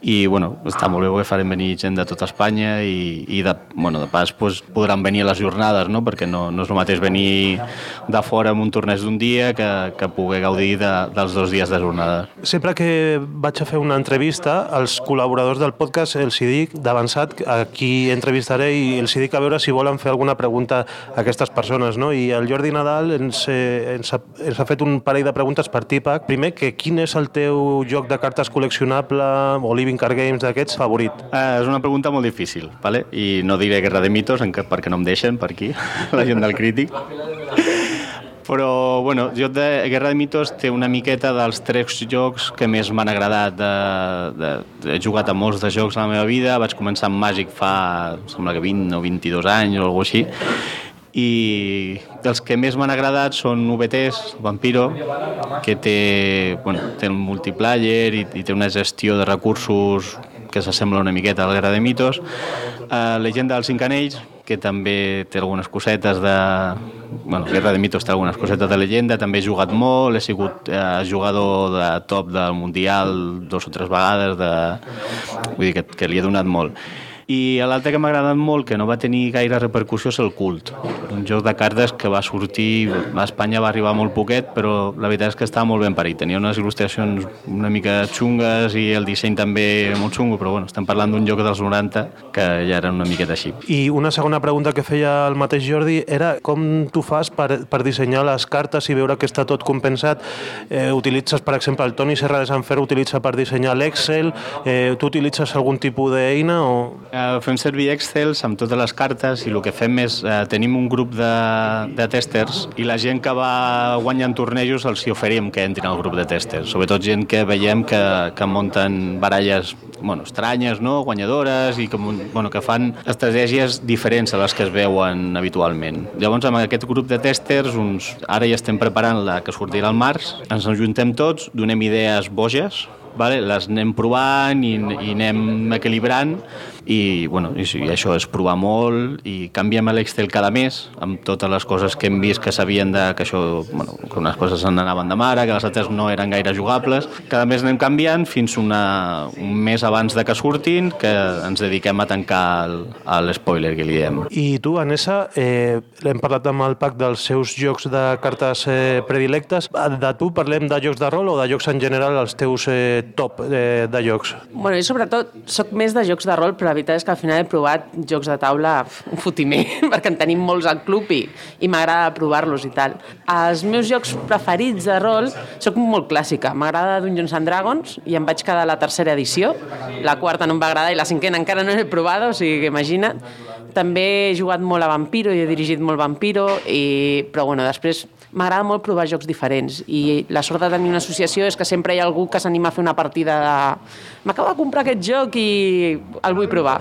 i bueno, està molt bé perquè farem venir gent de tota Espanya i, i de, bueno, de pas pues, podran venir a les jornades, no? perquè no, no és el mateix venir de fora amb un torneig d'un dia que, que poder gaudir de, dels dos dies de jornada. Sempre que vaig a fer una entrevista, als col·laboradors del podcast els hi dic d'avançat a qui entrevistaré i els hi dic a veure si volen fer alguna pregunta a aquestes persones. No? I el Jordi Nadal ens, eh, ens, ha, ens ha fet un parell de preguntes per Tipac. Primer, que quin és el teu joc de cartes col·leccionable o Card Games d'aquests favorit? Eh, és una pregunta molt difícil, vale? i no diré Guerra de Mitos perquè no em deixen per aquí, la gent del crític. Però, bueno, jo de Guerra de Mitos té una miqueta dels tres jocs que més m'han agradat. De, de, he jugat a molts de jocs a la meva vida, vaig començar amb Magic fa, sembla que 20 o 22 anys o alguna així, i dels que més m'han agradat són VTs, Vampiro, que té, bueno, té un multiplayer i, i té una gestió de recursos que s'assembla una miqueta a la Guerra de Mitos, uh, Legenda dels Cinc Anells, que també té algunes cosetes de... Bueno, Guerra de Mitos té algunes cosetes de llegenda, també he jugat molt, he sigut eh, jugador de top del Mundial dos o tres vegades, de... vull dir que, que li he donat molt I l'altre que m'ha agradat molt, que no va tenir gaire repercussió, és el Cult. Un joc de cartes que va sortir... A Espanya va arribar molt poquet, però la veritat és que estava molt ben parit. Tenia unes il·lustracions una mica xungues i el disseny també molt xungo, però bueno, estem parlant d'un joc dels 90 que ja era una miqueta així. I una segona pregunta que feia el mateix Jordi era com tu fas per, per dissenyar les cartes i veure que està tot compensat. Eh, utilitzes, per exemple, el Toni Serra de Sant Fer utilitza per dissenyar l'Excel. Eh, tu utilitzes algun tipus d'eina o... Eh, fem servir Excels amb totes les cartes i el que fem és, eh, tenim un grup de, de testers i la gent que va guanyant tornejos els hi oferim que entrin al grup de testers, sobretot gent que veiem que, que munten baralles bueno, estranyes, no? guanyadores i que, bueno, que fan estratègies diferents a les que es veuen habitualment. Llavors, amb aquest grup de testers, uns, ara ja estem preparant la que sortirà al març, ens ajuntem tots, donem idees boges, vale? les anem provant i, i anem equilibrant i, bueno, i, i això és provar molt i canviem l'Excel cada mes amb totes les coses que hem vist que sabien de, que això, bueno, que unes coses se n'anaven de mare, que les altres no eren gaire jugables. Cada mes anem canviant fins una, un mes abans de que surtin que ens dediquem a tancar l'espoiler que li diem. I tu, Anessa, eh, hem parlat amb el PAC dels seus jocs de cartes eh, predilectes. De tu parlem de jocs de rol o de jocs en general, els teus eh, top eh, de jocs? Bueno, jo sobretot sóc més de jocs de rol, però la veritat és que al final he provat jocs de taula un fotimer, perquè en tenim molts al club i, i m'agrada provar-los i tal. Els meus jocs preferits de rol sóc molt clàssica. M'agrada Dungeons and Dragons i em vaig quedar a la tercera edició. La quarta no em va agradar i la cinquena encara no l'he provada, o sigui que imagina't. També he jugat molt a Vampiro i he dirigit molt Vampiro, i... però bueno, després m'agrada molt provar jocs diferents i la sort de tenir una associació és que sempre hi ha algú que s'anima a fer una partida de m'acabo de comprar aquest joc i el vull provar.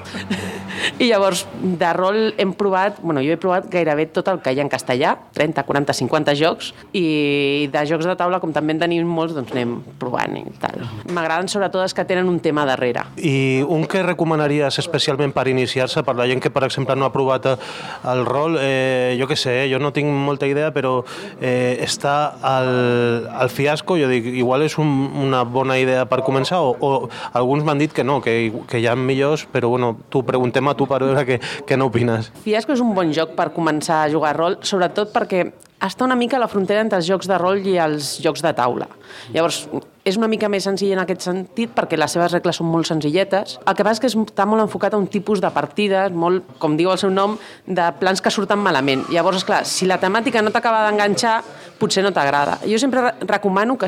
I llavors, de rol hem provat, bueno, jo he provat gairebé tot el que hi ha en castellà, 30, 40, 50 jocs, i de jocs de taula, com també en tenim molts, doncs anem provant i tal. M'agraden sobretot els que tenen un tema darrere. I un que recomanaries especialment per iniciar-se, per la gent que, per exemple, no ha provat el rol, eh, jo què sé, eh, jo no tinc molta idea, però eh, està al, al fiasco, jo dic, igual és un, una bona idea per començar, o, o alguns m'han dit que no, que, que hi ha millors, però bueno, tu preguntem a tu per veure què, què n'opines. Fiasco és un bon joc per començar a jugar rol, sobretot perquè està una mica a la frontera entre els jocs de rol i els jocs de taula. Llavors, és una mica més senzill en aquest sentit perquè les seves regles són molt senzilletes. El que passa és que està molt enfocat a un tipus de partides, molt, com diu el seu nom, de plans que surten malament. Llavors, és clar, si la temàtica no t'acaba d'enganxar, potser no t'agrada. Jo sempre recomano que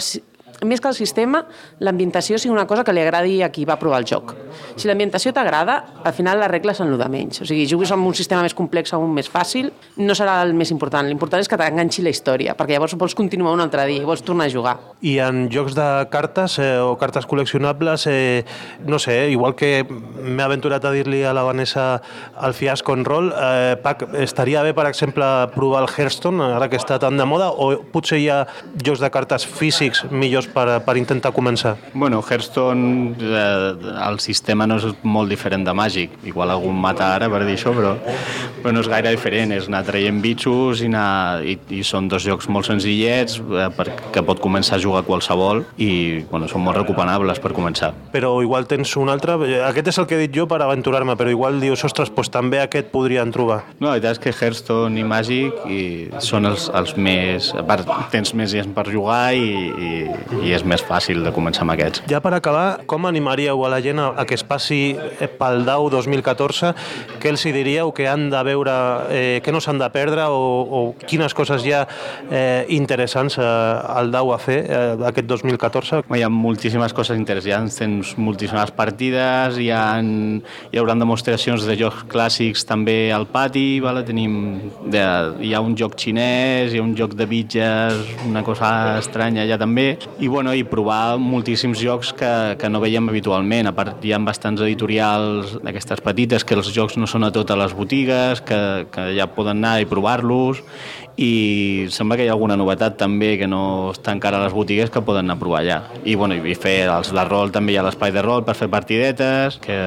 més que el sistema, l'ambientació sigui una cosa que li agradi a qui va provar el joc. Si l'ambientació t'agrada, al final les regles són el de menys. O sigui, juguis amb un sistema més complex o un més fàcil, no serà el més important. L'important és que t'enganxi la història, perquè llavors vols continuar un altre dia i vols tornar a jugar. I en jocs de cartes eh, o cartes col·leccionables, eh, no sé, igual que m'he aventurat a dir-li a la Vanessa el fiasco en rol, eh, Pac, estaria bé, per exemple, provar el Hearthstone, ara que està tan de moda, o potser hi ha jocs de cartes físics millors per, per intentar començar? Bueno, Hearthstone, eh, el sistema no és molt diferent de Màgic. Igual algú mata ara per dir això, però, però no és gaire diferent. És anar traient bitxos i, anar, i, i són dos jocs molt senzillets eh, perquè pot començar a jugar qualsevol i bueno, són molt recuperables per començar. Però igual tens un altre... Aquest és el que he dit jo per aventurar-me, però igual dius, ostres, doncs també aquest podrien trobar. No, la veritat és que Hearthstone i Magic i són els, els més... Tens més gent per jugar i, i, i és més fàcil de començar amb aquests. Ja per acabar, com animaríeu a la gent a, a que es passi pel DAU 2014? Què els hi diríeu que han de veure, eh, que no s'han de perdre o, o quines coses hi ha eh, interessants eh, al DAU a fer eh, aquest 2014? Hi ha moltíssimes coses interessants, tens moltíssimes partides, hi, ha, hi haurà demostracions de jocs clàssics també al pati, vale? Tenim de, hi ha un joc xinès, hi ha un joc de bitges, una cosa estranya allà també, i bueno, i provar moltíssims jocs que, que no veiem habitualment. A part, hi ha bastants editorials d'aquestes petites que els jocs no són a totes les botigues, que, que ja poden anar i provar-los i sembla que hi ha alguna novetat també que no està encara a les botigues que poden anar a provar allà. I, bueno, i fer els de rol també hi ha l'espai de rol per fer partidetes, que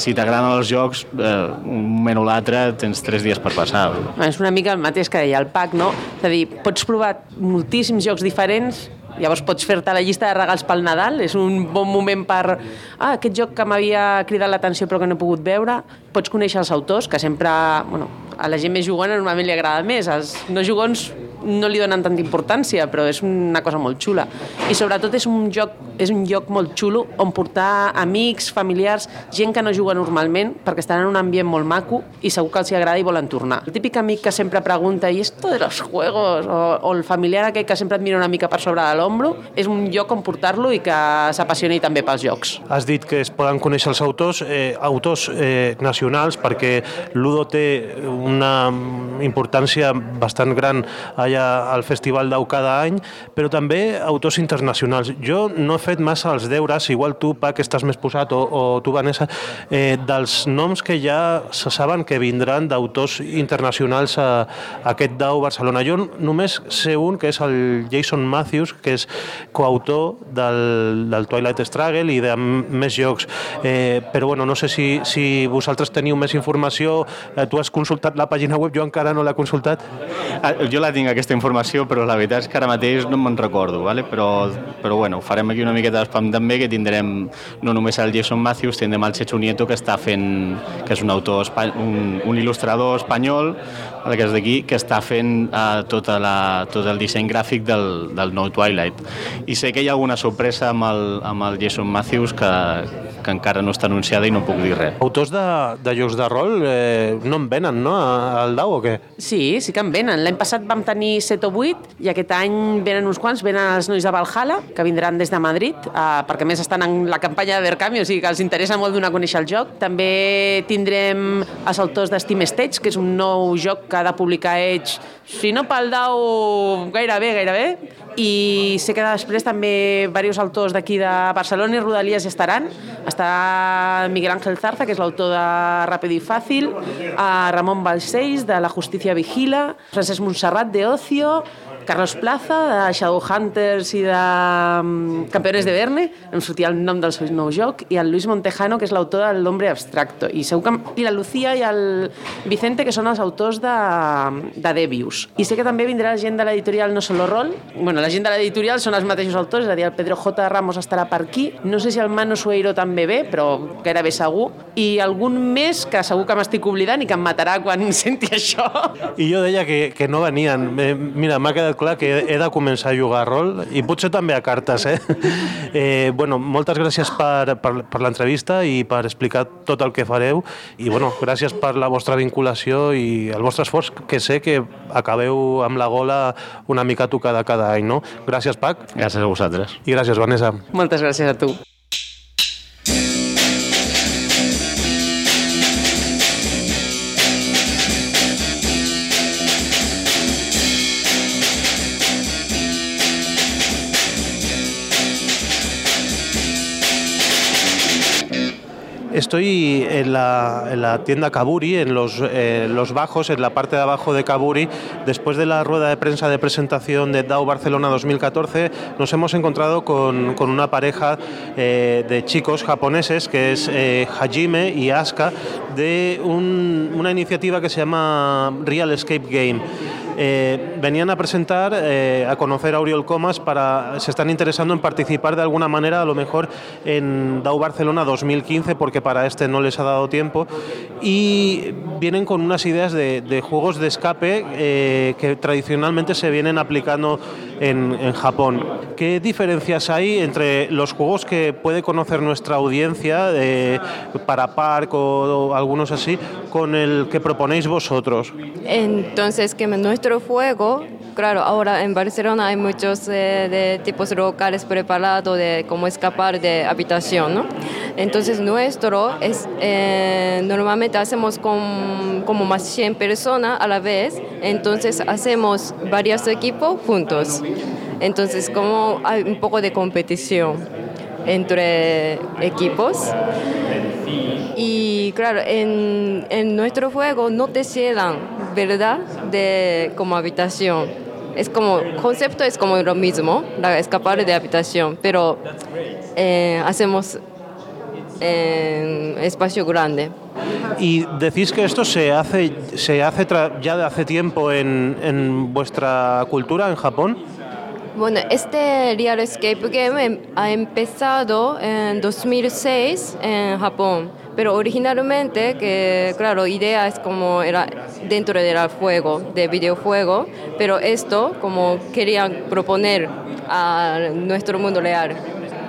si t'agraden els jocs, eh, un moment o l'altre tens tres dies per passar. És una mica el mateix que deia el PAC, no? És a dir, pots provar moltíssims jocs diferents Llavors pots fer-te la llista de regals pel Nadal, és un bon moment per... Ah, aquest joc que m'havia cridat l'atenció però que no he pogut veure. Pots conèixer els autors, que sempre... Bueno, a la gent més jugona normalment li agrada més. Els no jugons no li donen tanta importància, però és una cosa molt xula. I sobretot és un joc, és un lloc molt xulo on portar amics, familiars, gent que no juga normalment, perquè estan en un ambient molt maco i segur que els agrada i volen tornar. El típic amic que sempre pregunta i esto de los juegos? O, o el familiar aquell que sempre et mira una mica per sobre de l'ombro, és un lloc on portar-lo i que s'apassioni també pels jocs. Has dit que es poden conèixer els autors, eh, autors eh, nacionals, perquè Ludo té una importància bastant gran allà al Festival d'Au cada any, però també autors internacionals. Jo no he fet massa els deures, igual tu, Pac, estàs més posat, o, o tu, Vanessa, eh, dels noms que ja se saben que vindran d'autors internacionals a, a aquest Dau Barcelona. Jo només sé un, que és el Jason Matthews, que és coautor del, del Twilight Struggle i de més jocs. Eh, però bueno, no sé si, si vosaltres teniu més informació, eh, tu has consultat la pàgina web, jo encara no l'he consultat. Ah, Jo la tinc, aquesta informació, però la veritat és que ara mateix no me'n recordo, ¿vale? però, però bueno, farem aquí una miqueta d'espam també, que tindrem no només el Jason Matthews, tindrem el Chechu Nieto, que està fent, que és un autor, un, un il·lustrador espanyol, el que és d'aquí, que està fent uh, tota la, tot el disseny gràfic del, del nou Twilight. I sé que hi ha alguna sorpresa amb el, amb el Jason Matthews que, que encara no està anunciada i no puc dir res. Autors de, de jocs de rol eh, no en venen, no, al Dau o què? Sí, sí que en venen. L'any passat vam tenir 7 o 8 i aquest any venen uns quants, venen els nois de Valhalla, que vindran des de Madrid, eh, perquè més estan en la campanya de Verkami, o sigui que els interessa molt donar a conèixer el joc. També tindrem els autors de Steam Stage, que és un nou joc que ha de publicar Edge, si no pel Dau, gairebé, gairebé, i sé que després també diversos autors d'aquí de Barcelona i Rodalies estaran. Està Miguel Ángel Zarza, que és l'autor de Ràpid i Fàcil, a Ramon Balcells, de La Justícia Vigila, Francesc Montserrat, de Ocio, Carlos Plaza, de Shadowhunters i de um, Campeones de Verne, em sortia el nom del seu nou joc, i el Luis Montejano, que és l'autor de L'Hombre Abstracto, i, segur que, i la Lucía i el Vicente, que són els autors de, de Debius. I sé que també vindrà gent de l'editorial No Solo Roll, bueno, la gent de l'editorial són els mateixos autors, és a dir, el Pedro J. Ramos estarà per aquí, no sé si el Manu Sueiro també ve, però gairebé segur, i algun més que segur que m'estic oblidant i que em matarà quan senti això. I jo deia que, que no venien. Eh, mira, m'ha quedat clar que he de començar a jugar a rol i potser també a cartes, eh? eh bueno, moltes gràcies per, per, per l'entrevista i per explicar tot el que fareu i bueno, gràcies per la vostra vinculació i el vostre esforç, que sé que acabeu amb la gola una mica tocada cada any, no? Gràcies, Pac. Gràcies a vosaltres. I gràcies, Vanessa. Moltes gràcies a tu. Estoy en la, en la tienda Kaburi, en los, eh, los bajos, en la parte de abajo de Kaburi. Después de la rueda de prensa de presentación de DAO Barcelona 2014, nos hemos encontrado con, una pareja eh, de chicos japoneses, que es eh, Hajime y Asuka, de un- una iniciativa que se llama Real Escape Game. Eh, venían a presentar, eh, a conocer a Oriol Comas, para, se están interesando en participar de alguna manera, a lo mejor en DAO Barcelona 2015, porque para este no les ha dado tiempo, y vienen con unas ideas de, juegos de escape eh, que tradicionalmente se vienen aplicando en, en Japón. ¿Qué diferencias hay entre los juegos que puede conocer nuestra audiencia eh, para Park o, algunos así, con el que proponéis vosotros? Entonces, que nuestro juego, claro, ahora en Barcelona hay muchos eh, de tipos locales preparados de cómo escapar de habitación, ¿no? Entonces, nuestro es, eh, normalmente hacemos con como más 100 personas a la vez, entonces hacemos varios equipos juntos. Entonces, como hay un poco de competición entre equipos. Y claro, en, en nuestro juego no te cierran, ¿verdad? De como habitación. Es como, concepto es como lo mismo, la escapar de habitación, pero eh, hacemos en espacio grande. Y decís que esto se hace, se hace tra- ya de hace tiempo en, en vuestra cultura, en Japón. Bueno, este Real Escape Game em- ha empezado en 2006 en Japón, pero originalmente, que claro, idea es como era dentro del juego, de videojuego, pero esto como querían proponer a nuestro mundo real.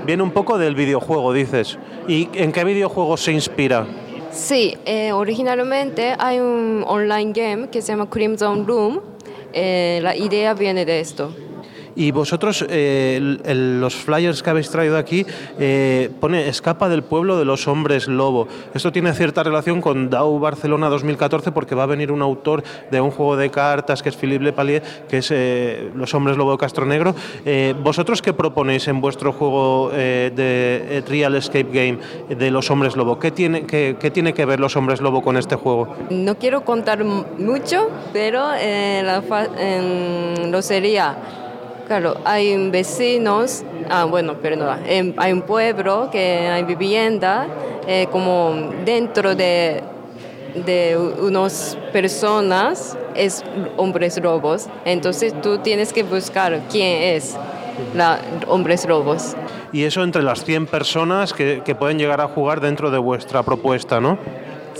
Viene un poco del videojuego, dices. ¿Y en qué videojuego se inspira? Sí, eh, originalmente hay un online game que se llama Crimson Room. Eh, la idea viene de esto. Y vosotros, eh, los flyers que habéis traído aquí, eh, pone Escapa del pueblo de los hombres lobo. Esto tiene cierta relación con DAO Barcelona 2014 porque va a venir un autor de un juego de cartas que es Philippe Lepalier, que es eh, Los hombres lobo de Castro Negro. ¿Vosotros qué proponéis en vuestro juego de Real Escape Game de los hombres lobo? ¿Qué tiene, qué, tiene que ver los hombres lobo con este juego? No quiero contar mucho, pero la lo sería, claro, hay vecinos, ah, bueno, perdón, em, hay un pueblo que hay vivienda, eh, como dentro de, de unas personas es hombres lobos, entonces tú tienes que buscar quién es la hombres lobos. Y eso entre las 100 personas que, que pueden llegar a jugar dentro de vuestra propuesta, ¿no?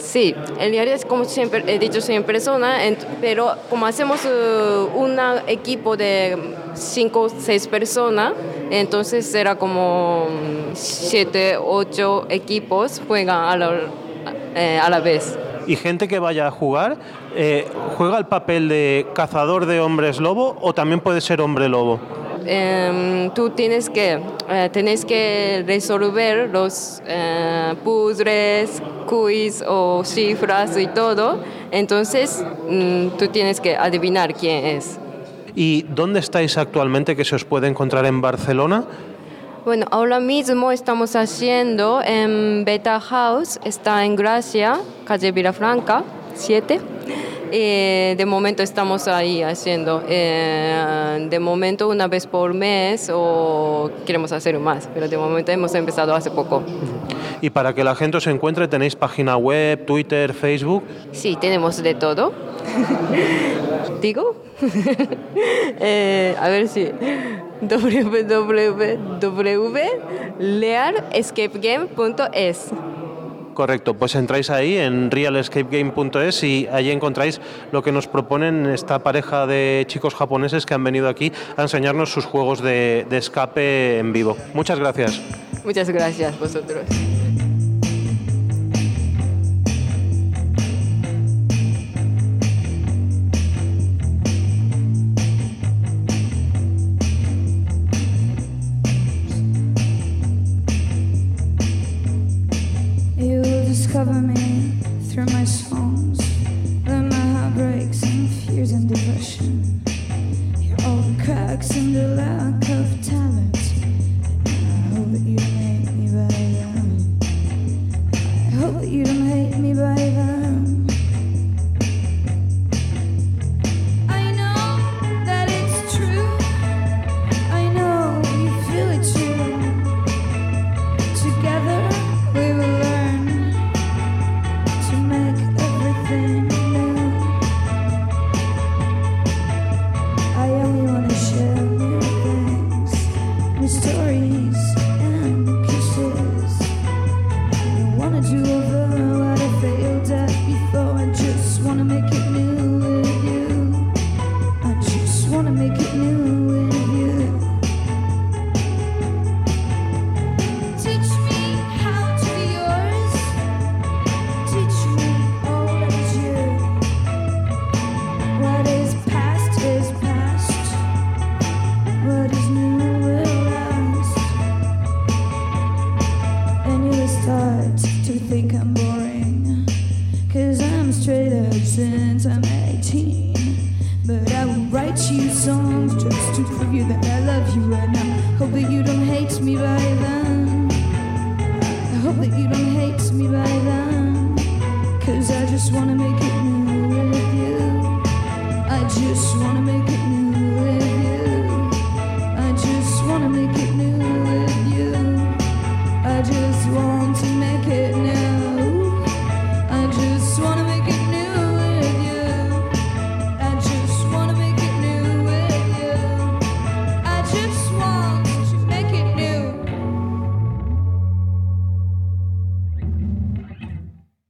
Sí, el diario es como siempre he dicho 100 personas, pero como hacemos un equipo de 5 o 6 personas, entonces será como 7, 8 equipos juegan a la, eh, a la vez. y gente que vaya a jugar eh, juega el papel de cazador de hombres lobo o también puede ser hombre lobo. Em, tú tienes que, eh, tienes que resolver los eh, puzzles, quiz o cifras y todo, entonces mm, tú tienes que adivinar quién es. ¿Y dónde estáis actualmente que se os puede encontrar en Barcelona? Bueno, ahora mismo estamos haciendo en Beta House, está en Gracia, calle Vilafranca, 7. Eh, de momento estamos ahí haciendo, eh, de momento una vez por mes o queremos hacer más, pero de momento hemos empezado hace poco. Y para que la gente os encuentre tenéis página web, Twitter, Facebook. Sí, tenemos de todo. ¿Digo? Eh, a ver si www.learescapegame.es Correcto, pues entráis ahí en realescapegame.es y ahí encontráis lo que nos proponen esta pareja de chicos japoneses que han venido aquí a enseñarnos sus juegos de escape en vivo. Muchas gracias. Muchas gracias vosotros.